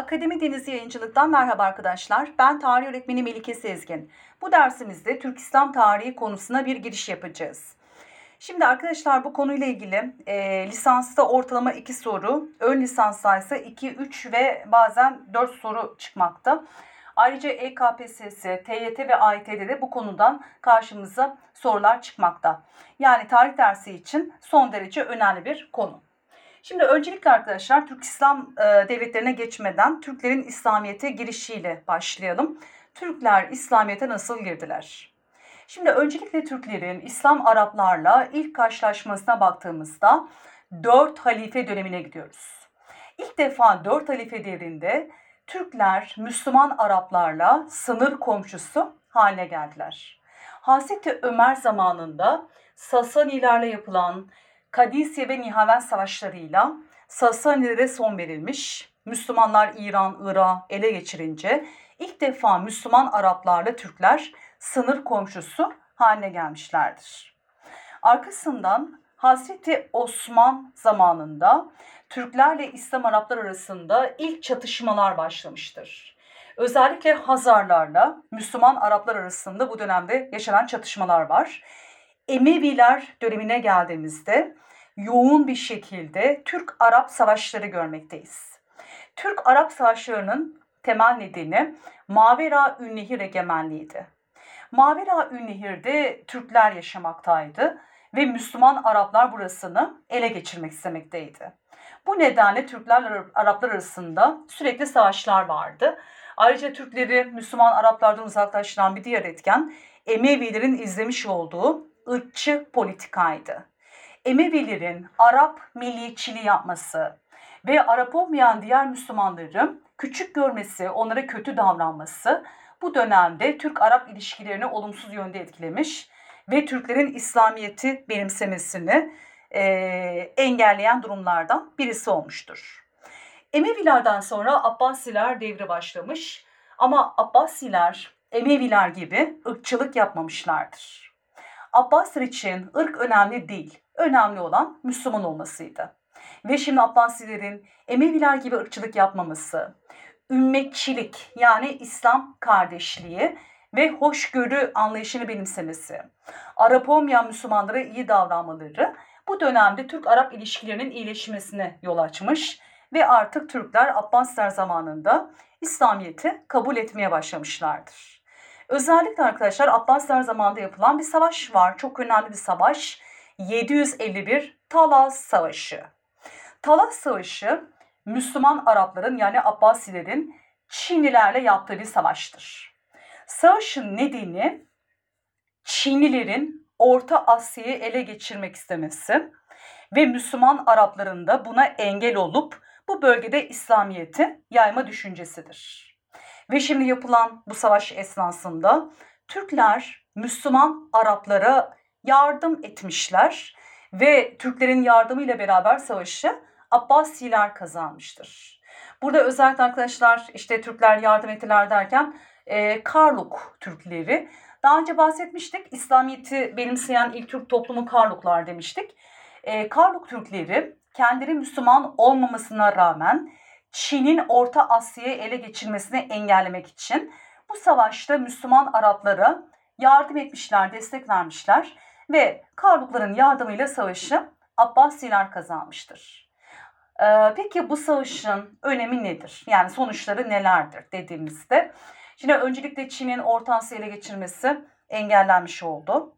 Akademi Denizi Yayıncılık'tan merhaba arkadaşlar. Ben tarih öğretmeni Melike Sezgin. Bu dersimizde Türk İslam tarihi konusuna bir giriş yapacağız. Şimdi arkadaşlar bu konuyla ilgili e, lisansta ortalama 2 soru, ön lisansta ise 2, 3 ve bazen 4 soru çıkmakta. Ayrıca EKPSS, TYT ve AYT'de de bu konudan karşımıza sorular çıkmakta. Yani tarih dersi için son derece önemli bir konu. Şimdi öncelikle arkadaşlar Türk İslam e, devletlerine geçmeden Türklerin İslamiyet'e girişiyle başlayalım. Türkler İslamiyet'e nasıl girdiler? Şimdi öncelikle Türklerin İslam Araplarla ilk karşılaşmasına baktığımızda dört halife dönemine gidiyoruz. İlk defa dört halife devrinde Türkler Müslüman Araplarla sınır komşusu haline geldiler. Hazreti Ömer zamanında Sasanilerle yapılan Kadisiye ve Nihaven savaşlarıyla Sasanilere son verilmiş. Müslümanlar İran, Irak'ı ele geçirince ilk defa Müslüman Araplarla Türkler sınır komşusu haline gelmişlerdir. Arkasından Hazreti Osman zamanında Türklerle İslam Araplar arasında ilk çatışmalar başlamıştır. Özellikle Hazarlarla Müslüman Araplar arasında bu dönemde yaşanan çatışmalar var. Emeviler dönemine geldiğimizde yoğun bir şekilde Türk-Arap savaşları görmekteyiz. Türk-Arap savaşlarının temel nedeni Mavera Ünnehir egemenliğiydi. Mavera Ünnehir'de Türkler yaşamaktaydı ve Müslüman Araplar burasını ele geçirmek istemekteydi. Bu nedenle Türkler Araplar arasında sürekli savaşlar vardı. Ayrıca Türkleri Müslüman Araplardan uzaklaştıran bir diğer etken Emevilerin izlemiş olduğu ırkçı politikaydı. Emevilerin Arap milliyetçiliği yapması ve Arap olmayan diğer Müslümanların küçük görmesi, onlara kötü davranması bu dönemde Türk-Arap ilişkilerini olumsuz yönde etkilemiş ve Türklerin İslamiyet'i benimsemesini e, engelleyen durumlardan birisi olmuştur. Emevilerden sonra Abbasiler devri başlamış ama Abbasiler Emeviler gibi ırkçılık yapmamışlardır. Abbasiler için ırk önemli değil, önemli olan Müslüman olmasıydı. Ve şimdi Abbasilerin Emeviler gibi ırkçılık yapmaması, ümmetçilik yani İslam kardeşliği ve hoşgörü anlayışını benimsemesi, Arap olmayan Müslümanlara iyi davranmaları bu dönemde Türk-Arap ilişkilerinin iyileşmesine yol açmış ve artık Türkler Abbasiler zamanında İslamiyet'i kabul etmeye başlamışlardır. Özellikle arkadaşlar Abbasiler zamanında yapılan bir savaş var. Çok önemli bir savaş. 751 Talas Savaşı. Talas Savaşı Müslüman Arapların yani Abbasilerin Çinlilerle yaptığı bir savaştır. Savaşın nedeni Çinlilerin Orta Asya'yı ele geçirmek istemesi ve Müslüman Arapların da buna engel olup bu bölgede İslamiyet'i yayma düşüncesidir. Ve şimdi yapılan bu savaş esnasında Türkler Müslüman Araplara yardım etmişler ve Türklerin yardımıyla beraber savaşı Abbasiler kazanmıştır. Burada özellikle arkadaşlar işte Türkler yardım ettiler derken e, Karluk Türkleri. Daha önce bahsetmiştik İslamiyet'i benimseyen ilk Türk toplumu Karluklar demiştik. E, Karluk Türkleri kendileri Müslüman olmamasına rağmen Çin'in Orta Asya'yı ele geçirmesini engellemek için bu savaşta Müslüman Araplara yardım etmişler, destek vermişler ve Karlukların yardımıyla savaşı Abbasiler kazanmıştır. Ee, peki bu savaşın önemi nedir? Yani sonuçları nelerdir dediğimizde Şimdi öncelikle Çin'in Orta Asya ele geçirmesi engellenmiş oldu.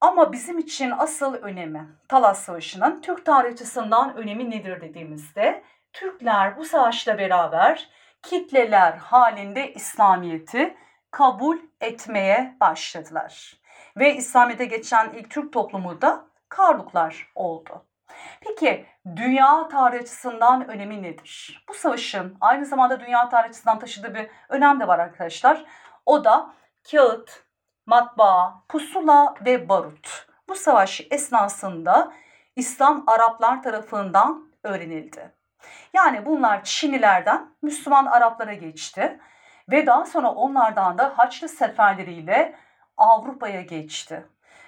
Ama bizim için asıl önemi Talas Savaşı'nın Türk tarih açısından önemi nedir dediğimizde Türkler bu savaşla beraber kitleler halinde İslamiyet'i kabul etmeye başladılar. Ve İslamiyet'e geçen ilk Türk toplumu da Karluklar oldu. Peki dünya tarih açısından önemi nedir? Bu savaşın aynı zamanda dünya tarih açısından taşıdığı bir önem de var arkadaşlar. O da kağıt, matbaa, pusula ve barut. Bu savaş esnasında İslam Araplar tarafından öğrenildi. Yani bunlar Çinlilerden Müslüman Araplara geçti ve daha sonra onlardan da Haçlı seferleriyle Avrupa'ya geçti.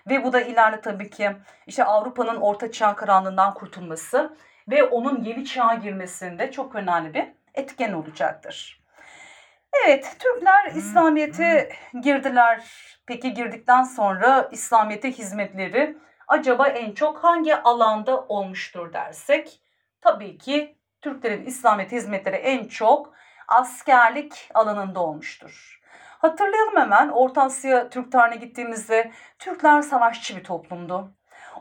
Ve bu da ileride tabii ki işte Avrupa'nın orta çağ karanlığından kurtulması ve onun yeni çağa girmesinde çok önemli bir etken olacaktır. Evet, Türkler İslamiyet'e girdiler. Peki girdikten sonra İslamiyet'e hizmetleri acaba en çok hangi alanda olmuştur dersek? Tabii ki Türklerin İslamiyet hizmetleri en çok askerlik alanında olmuştur. Hatırlayalım hemen Orta Asya Türk tarihine gittiğimizde Türkler savaşçı bir toplumdu.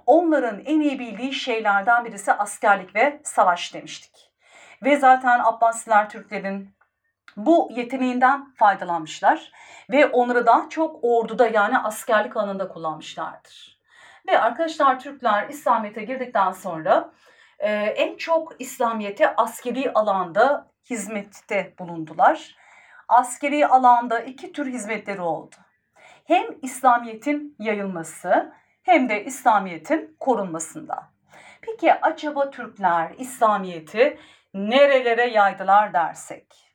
Onların en iyi bildiği şeylerden birisi askerlik ve savaş demiştik. Ve zaten Abbasiler Türklerin bu yeteneğinden faydalanmışlar ve onları daha çok orduda yani askerlik alanında kullanmışlardır. Ve arkadaşlar Türkler İslamiyet'e girdikten sonra e, en çok İslamiyet'e askeri alanda hizmette bulundular. Askeri alanda iki tür hizmetleri oldu. Hem İslamiyet'in yayılması hem de İslamiyet'in korunmasında. Peki acaba Türkler İslamiyet'i nerelere yaydılar dersek?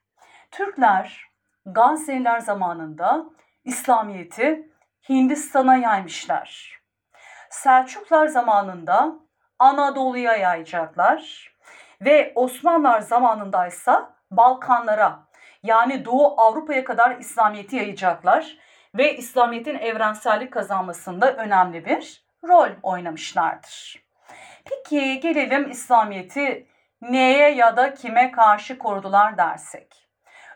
Türkler Gazze'liler zamanında İslamiyet'i Hindistan'a yaymışlar. Selçuklar zamanında Anadolu'ya yayacaklar ve Osmanlılar zamanında ise Balkanlara yani Doğu Avrupa'ya kadar İslamiyet'i yayacaklar ve İslamiyet'in evrensellik kazanmasında önemli bir rol oynamışlardır. Peki gelelim İslamiyet'i neye ya da kime karşı korudular dersek.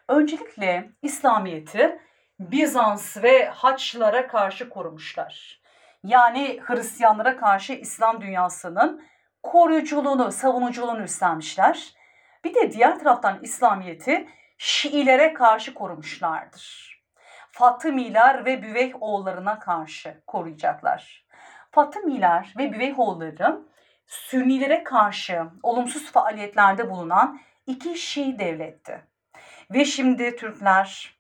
Öncelikle İslamiyet'i Bizans ve Haçlılara karşı korumuşlar. Yani Hristiyanlara karşı İslam dünyasının koruyuculuğunu, savunuculuğunu üstlenmişler. Bir de diğer taraftan İslamiyet'i Şiilere karşı korumuşlardır. Fatımiler ve Büveyh oğullarına karşı koruyacaklar. Fatımiler ve Büveyh oğulları Sünnilere karşı olumsuz faaliyetlerde bulunan iki Şii devletti. Ve şimdi Türkler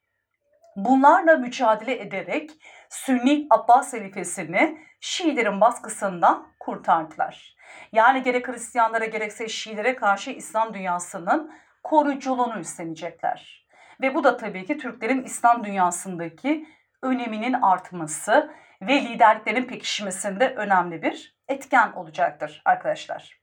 bunlarla mücadele ederek Sünni Abbas halifesini Şiilerin baskısından kurtardılar. Yani gerek Hristiyanlara gerekse Şiilere karşı İslam dünyasının koruyuculuğunu üstlenecekler. Ve bu da tabii ki Türklerin İslam dünyasındaki öneminin artması ve liderliklerin pekişmesinde önemli bir etken olacaktır arkadaşlar.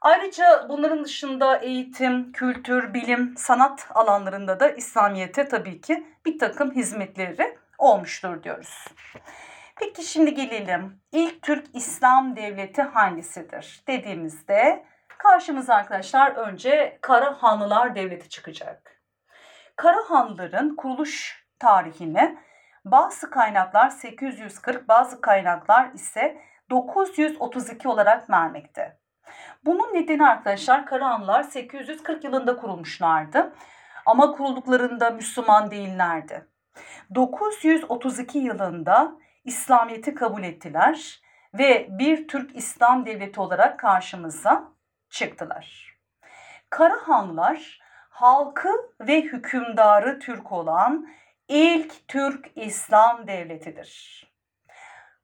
Ayrıca bunların dışında eğitim, kültür, bilim, sanat alanlarında da İslamiyet'e tabii ki bir takım hizmetleri olmuştur diyoruz. Peki şimdi gelelim. İlk Türk İslam Devleti hangisidir dediğimizde karşımıza arkadaşlar önce Karahanlılar Devleti çıkacak. Karahanlıların kuruluş tarihini bazı kaynaklar 840, bazı kaynaklar ise 932 olarak vermekte. Bunun nedeni arkadaşlar Karahanlılar 840 yılında kurulmuşlardı. Ama kurulduklarında Müslüman değillerdi. 932 yılında İslamiyet'i kabul ettiler ve bir Türk İslam devleti olarak karşımıza çıktılar. Karahanlılar halkı ve hükümdarı Türk olan ilk Türk İslam devletidir.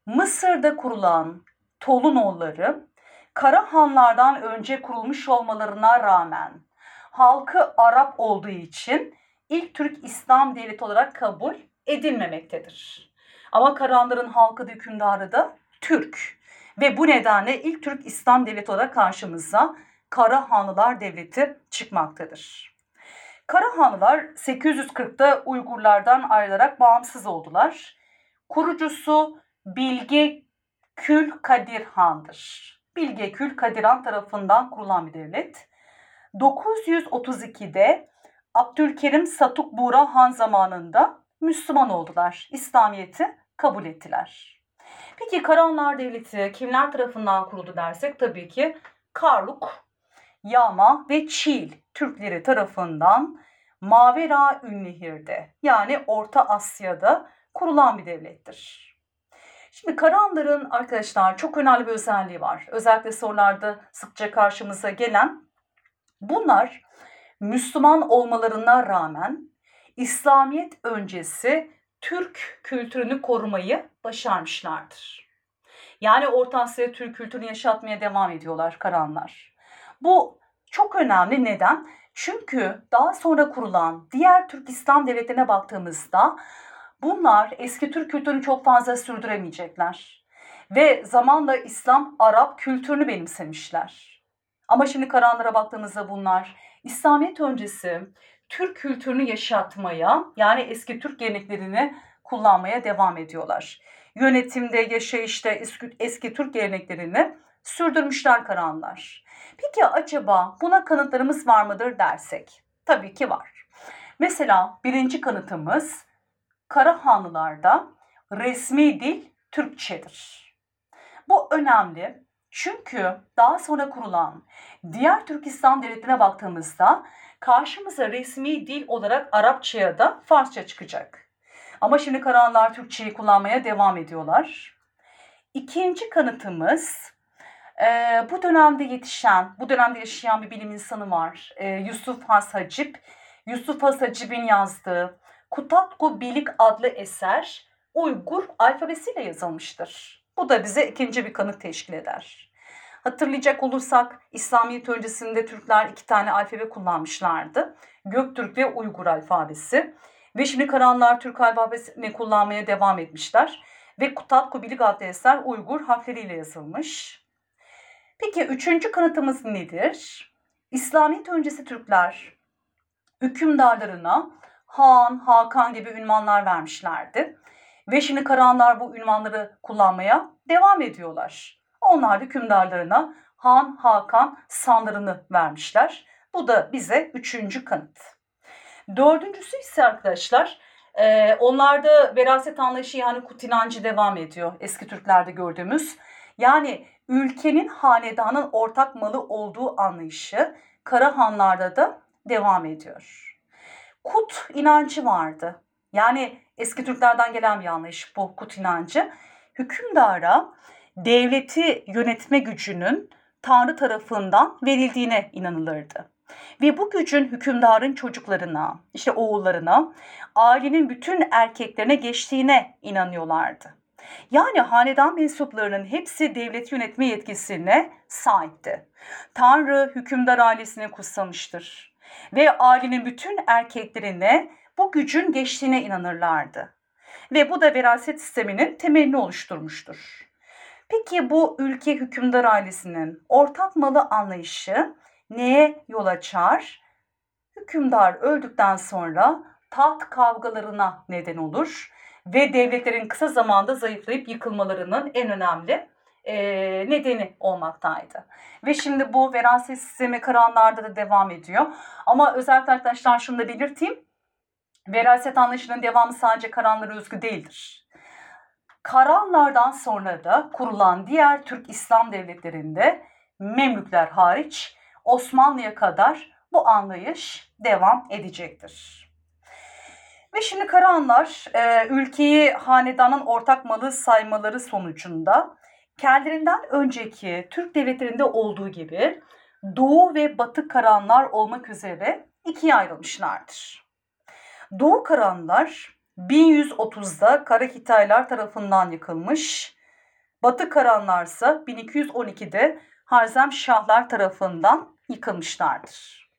Mısır'da kurulan Tolunoğulları Karahanlardan önce kurulmuş olmalarına rağmen halkı Arap olduğu için ilk Türk İslam devleti olarak kabul edilmemektedir. Ama Karahanların halkı da hükümdarı da Türk ve bu nedenle ilk Türk İslam devleti olarak karşımıza Karahanlılar Devleti çıkmaktadır. Karahanlılar 840'da Uygurlardan ayrılarak bağımsız oldular. Kurucusu Bilge Kül Kadir Han'dır. Bilge Kül Kadir Han tarafından kurulan bir devlet. 932'de Abdülkerim Satuk Buğra Han zamanında Müslüman oldular. İslamiyet'i kabul ettiler. Peki Karahanlar Devleti kimler tarafından kuruldu dersek tabii ki Karluk, Yama ve Çil Türkleri tarafından Mavera Ünnehir'de yani Orta Asya'da kurulan bir devlettir. Şimdi Karahanların arkadaşlar çok önemli bir özelliği var. Özellikle sorularda sıkça karşımıza gelen bunlar Müslüman olmalarına rağmen İslamiyet öncesi Türk kültürünü korumayı başarmışlardır. Yani Orta Asya Türk kültürünü yaşatmaya devam ediyorlar Karahanlar. Bu çok önemli. Neden? Çünkü daha sonra kurulan diğer Türk İslam devletlerine baktığımızda bunlar eski Türk kültürünü çok fazla sürdüremeyecekler. Ve zamanla İslam, Arap kültürünü benimsemişler. Ama şimdi Karahanlara baktığımızda bunlar İslamiyet öncesi Türk kültürünü yaşatmaya yani eski Türk geleneklerini kullanmaya devam ediyorlar. Yönetimde, yaşayışta eski, eski Türk geleneklerini sürdürmüşler Karahanlar. Peki acaba buna kanıtlarımız var mıdır dersek? Tabii ki var. Mesela birinci kanıtımız Karahanlılarda resmi dil Türkçedir. Bu önemli çünkü daha sonra kurulan diğer Türkistan devletine baktığımızda karşımıza resmi dil olarak Arapça ya da Farsça çıkacak. Ama şimdi Karahanlar Türkçeyi kullanmaya devam ediyorlar. İkinci kanıtımız e, bu dönemde yetişen, bu dönemde yaşayan bir bilim insanı var. E, Yusuf Has Hacip. Yusuf Has Hacip'in yazdığı Kutatku Bilik adlı eser Uygur alfabesiyle yazılmıştır. Bu da bize ikinci bir kanıt teşkil eder. Hatırlayacak olursak İslamiyet öncesinde Türkler iki tane alfabe kullanmışlardı. Göktürk ve Uygur alfabesi. Ve şimdi Karahanlar Türk alfabesini kullanmaya devam etmişler. Ve Kutatku Bilik adlı eser Uygur harfleriyle yazılmış. Peki üçüncü kanıtımız nedir? İslamiyet öncesi Türkler hükümdarlarına Han, Hakan gibi ünvanlar vermişlerdi. Ve şimdi Karahanlar bu ünvanları kullanmaya devam ediyorlar. Onlar hükümdarlarına Han, Hakan sanlarını vermişler. Bu da bize üçüncü kanıt. Dördüncüsü ise arkadaşlar e, onlarda veraset anlayışı yani kut inancı devam ediyor eski Türklerde gördüğümüz. Yani ülkenin hanedanın ortak malı olduğu anlayışı Karahanlarda da devam ediyor. Kut inancı vardı. Yani eski Türklerden gelen bir anlayış bu kut inancı. Hükümdara devleti yönetme gücünün Tanrı tarafından verildiğine inanılırdı. Ve bu gücün hükümdarın çocuklarına, işte oğullarına, ailenin bütün erkeklerine geçtiğine inanıyorlardı. Yani hanedan mensuplarının hepsi devlet yönetme yetkisine sahipti. Tanrı hükümdar ailesini kutsamıştır. Ve ailenin bütün erkeklerine bu gücün geçtiğine inanırlardı. Ve bu da veraset sisteminin temelini oluşturmuştur. Peki bu ülke hükümdar ailesinin ortak malı anlayışı neye yol açar? Hükümdar öldükten sonra taht kavgalarına neden olur ve devletlerin kısa zamanda zayıflayıp yıkılmalarının en önemli e, nedeni olmaktaydı. Ve şimdi bu veraset sistemi Karahanlarda da devam ediyor. Ama özellikle arkadaşlar şunu da belirteyim. Veraset anlayışının devamı sadece Karahanlara özgü değildir. Karahanlardan sonra da kurulan diğer Türk İslam devletlerinde Memlükler hariç Osmanlı'ya kadar bu anlayış devam edecektir. Ve şimdi Karahanlar e, ülkeyi hanedanın ortak malı saymaları sonucunda kendilerinden önceki Türk devletlerinde olduğu gibi Doğu ve Batı Karahanlar olmak üzere ikiye ayrılmışlardır. Doğu Karahanlar 1130'da Kara Hitaylar tarafından yıkılmış, Batı Karahanlar ise 1212'de Harzem Şahlar tarafından yıkılmışlardır.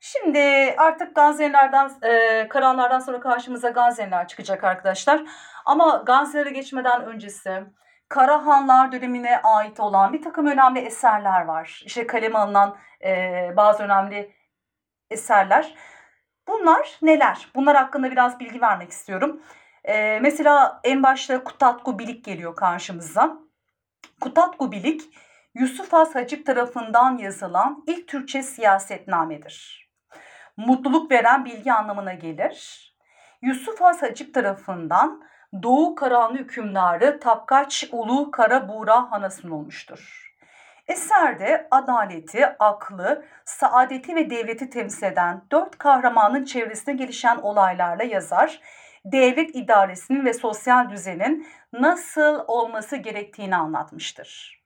Şimdi artık Gaznelilerden, e, Karahanlardan sonra karşımıza Gazneliler çıkacak arkadaşlar. Ama Gaznelilere geçmeden öncesi Karahanlar dönemine ait olan bir takım önemli eserler var. İşte kaleme alınan e, bazı önemli eserler. Bunlar neler? Bunlar hakkında biraz bilgi vermek istiyorum. E, mesela en başta Kutatku Bilik geliyor karşımıza. Kutatku Bilik, Yusuf Has Hacip tarafından yazılan ilk Türkçe siyasetnamedir. Mutluluk veren bilgi anlamına gelir. Yusuf Has Hacip tarafından Doğu Karahanlı hükümdarı Tapkaç Ulu Kara Buğra Han'a sunulmuştur. Eserde adaleti, aklı, saadeti ve devleti temsil eden dört kahramanın çevresinde gelişen olaylarla yazar, devlet idaresinin ve sosyal düzenin nasıl olması gerektiğini anlatmıştır.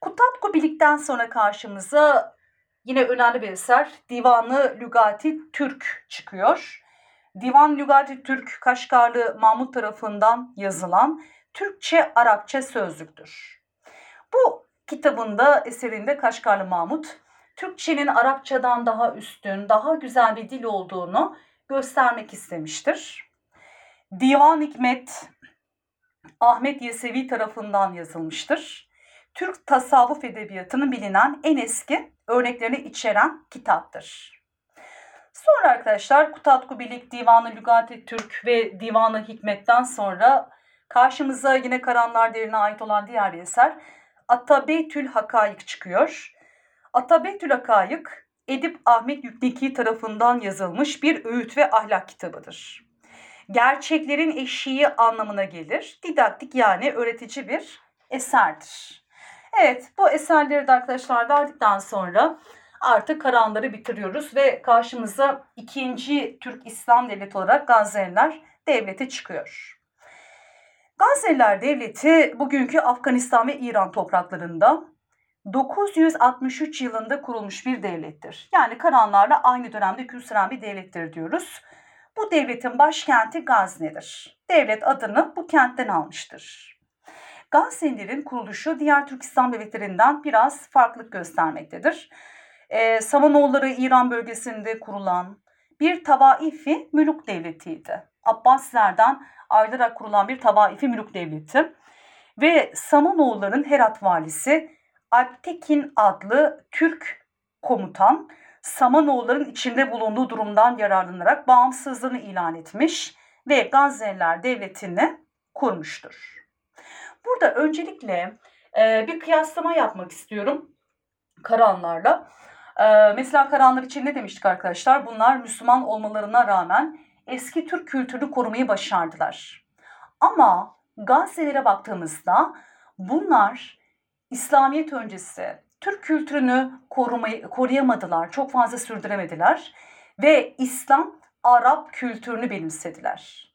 Kutatku Bilik'ten sonra karşımıza yine önemli bir eser Divanı Lügati Türk çıkıyor. Divan Lügati Türk Kaşgarlı Mahmut tarafından yazılan Türkçe-Arapça sözlüktür. Bu kitabında eserinde Kaşgarlı Mahmut, Türkçenin Arapçadan daha üstün, daha güzel bir dil olduğunu göstermek istemiştir. Divan Hikmet Ahmet Yesevi tarafından yazılmıştır. Türk tasavvuf edebiyatının bilinen en eski örneklerini içeren kitaptır. Sonra arkadaşlar Kutatku Bilik, Divanı Lügati Türk ve Divanı Hikmet'ten sonra karşımıza yine Karanlar Devri'ne ait olan diğer bir eser Atabeytül Hakayık çıkıyor. Atabeytül Hakayık Edip Ahmet Yükneki tarafından yazılmış bir öğüt ve ahlak kitabıdır. Gerçeklerin eşiği anlamına gelir. Didaktik yani öğretici bir eserdir. Evet bu eserleri de arkadaşlar verdikten sonra artık Karanları bitiriyoruz ve karşımıza ikinci Türk İslam Devleti olarak Gazze'liler Devleti çıkıyor. Gazze'liler Devleti bugünkü Afganistan ve İran topraklarında 963 yılında kurulmuş bir devlettir. Yani Karanlarla aynı dönemde hüküm süren bir devlettir diyoruz. Bu devletin başkenti Gazne'dir. Devlet adını bu kentten almıştır. Gazze'lilerin kuruluşu diğer Türk İslam devletlerinden biraz farklılık göstermektedir. Ee, Samanoğulları İran bölgesinde kurulan bir tavaifi müluk devletiydi. Abbasilerden ayrılarak kurulan bir tavaifi müluk devleti. Ve Samanoğulların Herat valisi Alptekin adlı Türk komutan Samanoğulların içinde bulunduğu durumdan yararlanarak bağımsızlığını ilan etmiş ve Gazze'liler devletini kurmuştur. Burada öncelikle e, bir kıyaslama yapmak istiyorum Karanlarla. E, mesela Karanlar için ne demiştik arkadaşlar? Bunlar Müslüman olmalarına rağmen eski Türk kültürünü korumayı başardılar. Ama Gazze'lere baktığımızda bunlar İslamiyet öncesi Türk kültürünü korumayı, koruyamadılar, çok fazla sürdüremediler ve İslam Arap kültürünü benimsediler.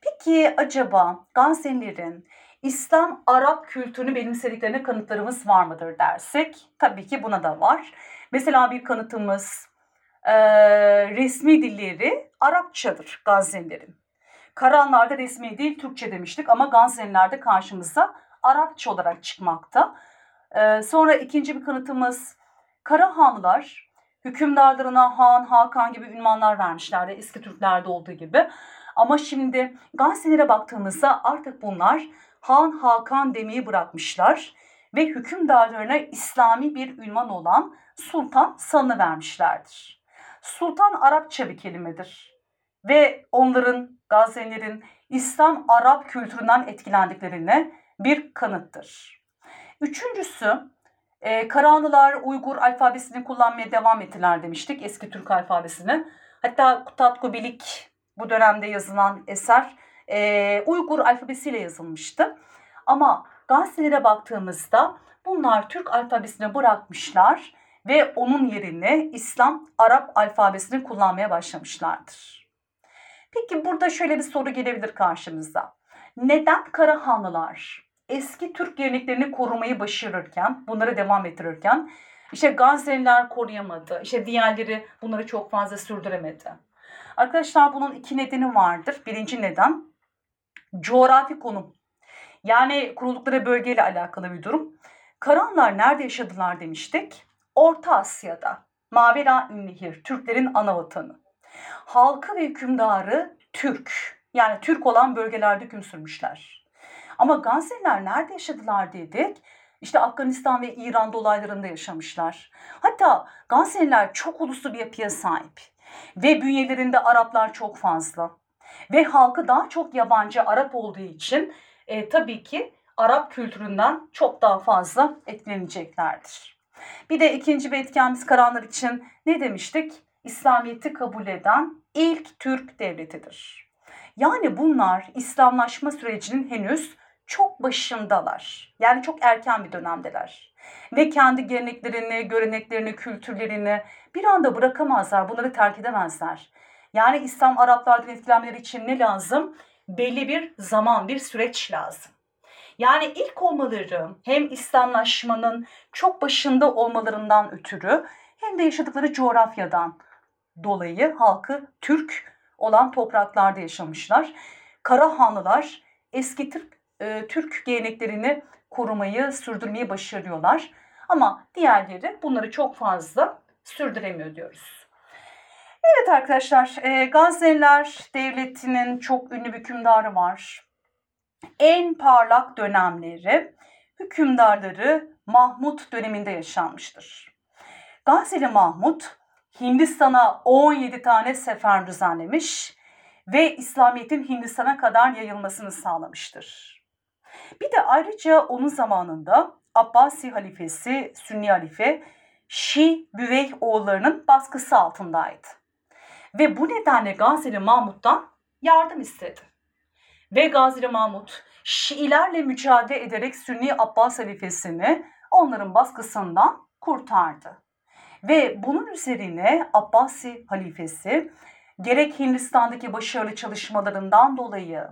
Peki acaba Gazze'lilerin İslam Arap kültürünü benimsediklerine kanıtlarımız var mıdır dersek? Tabii ki buna da var. Mesela bir kanıtımız e, resmi dilleri Arapçadır Gazze'lilerin. Karanlarda resmi değil Türkçe demiştik ama Gazze'lilerde karşımıza Arapça olarak çıkmakta. Ee, sonra ikinci bir kanıtımız Karahanlılar hükümdarlarına Han, Hakan gibi ünvanlar vermişlerdi eski Türklerde olduğu gibi. Ama şimdi gazetelere baktığımızda artık bunlar Han, Hakan demeyi bırakmışlar ve hükümdarlarına İslami bir ünvan olan Sultan sanı vermişlerdir. Sultan Arapça bir kelimedir ve onların, Gazelilerin İslam Arap kültüründen etkilendiklerine bir kanıttır. Üçüncüsü e, Karahanlılar Uygur alfabesini kullanmaya devam ettiler demiştik eski Türk alfabesini. Hatta Kutatku Bilik bu dönemde yazılan eser e, Uygur alfabesiyle yazılmıştı. Ama gazetelere baktığımızda bunlar Türk alfabesini bırakmışlar ve onun yerine İslam Arap alfabesini kullanmaya başlamışlardır. Peki burada şöyle bir soru gelebilir karşımıza. Neden Karahanlılar eski Türk geleneklerini korumayı başarırken, bunları devam ettirirken işte Gazze'liler koruyamadı. İşte diğerleri bunları çok fazla sürdüremedi. Arkadaşlar bunun iki nedeni vardır. Birinci neden coğrafi konum. Yani kuruldukları bölgeyle alakalı bir durum. Karanlar nerede yaşadılar demiştik? Orta Asya'da. Mavera Ünnehir, Türklerin ana vatanı. Halkı ve hükümdarı Türk. Yani Türk olan bölgelerde hüküm sürmüşler. Ama Gazze'liler nerede yaşadılar dedik. İşte Afganistan ve İran dolaylarında yaşamışlar. Hatta Gazze'liler çok uluslu bir yapıya sahip. Ve bünyelerinde Araplar çok fazla. Ve halkı daha çok yabancı Arap olduğu için e, tabii ki Arap kültüründen çok daha fazla etkileneceklerdir. Bir de ikinci bir etkenimiz Karanlar için ne demiştik? İslamiyet'i kabul eden ilk Türk devletidir. Yani bunlar İslamlaşma sürecinin henüz çok başındalar. Yani çok erken bir dönemdeler. Ve kendi geleneklerini, göreneklerini, kültürlerini bir anda bırakamazlar. Bunları terk edemezler. Yani İslam Araplardan etkilenmeleri için ne lazım? Belli bir zaman, bir süreç lazım. Yani ilk olmaları hem İslamlaşmanın çok başında olmalarından ötürü hem de yaşadıkları coğrafyadan dolayı halkı Türk olan topraklarda yaşamışlar. Karahanlılar eski Türk, e, Türk geleneklerini korumayı, sürdürmeyi başarıyorlar. Ama diğerleri bunları çok fazla sürdüremiyor diyoruz. Evet arkadaşlar, e, Gazneliler Devleti'nin çok ünlü bir hükümdarı var. En parlak dönemleri hükümdarları Mahmut döneminde yaşanmıştır. Gazneli Mahmut Hindistan'a 17 tane sefer düzenlemiş ve İslamiyet'in Hindistan'a kadar yayılmasını sağlamıştır. Bir de ayrıca onun zamanında Abbasi halifesi, Sünni halife Şii Büveyh oğullarının baskısı altındaydı. Ve bu nedenle Gazili Mahmut'tan yardım istedi. Ve Gazili Mahmut Şiilerle mücadele ederek Sünni Abbas halifesini onların baskısından kurtardı. Ve bunun üzerine Abbasi halifesi gerek Hindistan'daki başarılı çalışmalarından dolayı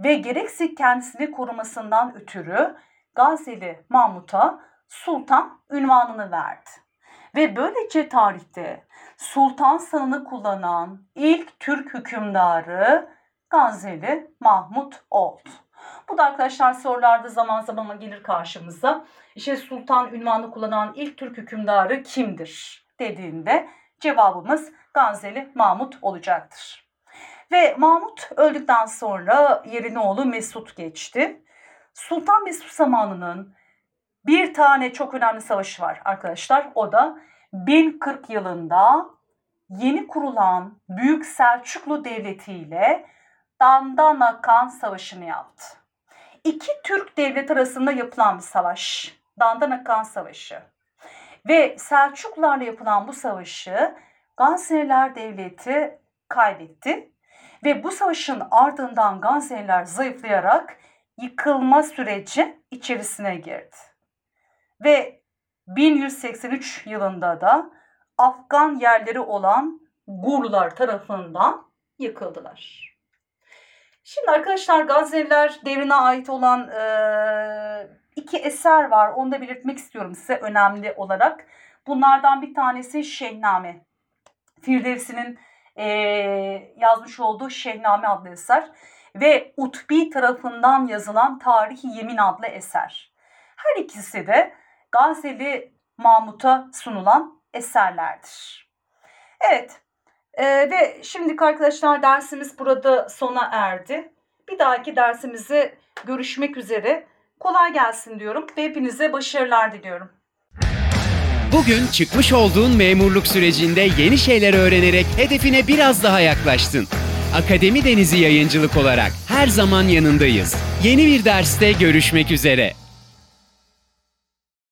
ve gerekse kendisini korumasından ötürü Gazeli Mahmut'a sultan ünvanını verdi. Ve böylece tarihte sultan sanını kullanan ilk Türk hükümdarı Gazeli Mahmut oldu. Bu da arkadaşlar sorularda zaman zaman gelir karşımıza. İşte sultan ünvanı kullanan ilk Türk hükümdarı kimdir dediğinde cevabımız Gazeli Mahmut olacaktır. Ve Mahmut öldükten sonra yerine oğlu Mesut geçti. Sultan Mesut zamanının bir tane çok önemli savaşı var arkadaşlar. O da 1040 yılında yeni kurulan Büyük Selçuklu Devleti ile Dandana Kan Savaşı'nı yaptı. İki Türk devlet arasında yapılan bir savaş. Dandana Kan Savaşı. Ve Selçuklularla yapılan bu savaşı Gazneliler Devleti kaybetti. Ve bu savaşın ardından Gazneliler zayıflayarak yıkılma süreci içerisine girdi. Ve 1183 yılında da Afgan yerleri olan Gurlar tarafından yıkıldılar. Şimdi arkadaşlar Gazneliler devrine ait olan e, iki eser var. Onu da belirtmek istiyorum size önemli olarak. Bunlardan bir tanesi Şehname. Firdevsi'nin e, yazmış olduğu Şehname adlı eser ve Utbi tarafından yazılan Tarihi Yemin adlı eser. Her ikisi de Gazeli Mahmut'a sunulan eserlerdir. Evet ee, ve şimdi arkadaşlar dersimiz burada sona erdi. Bir dahaki dersimizi görüşmek üzere. Kolay gelsin diyorum ve hepinize başarılar diliyorum. Bugün çıkmış olduğun memurluk sürecinde yeni şeyler öğrenerek hedefine biraz daha yaklaştın. Akademi Denizi Yayıncılık olarak her zaman yanındayız. Yeni bir derste görüşmek üzere.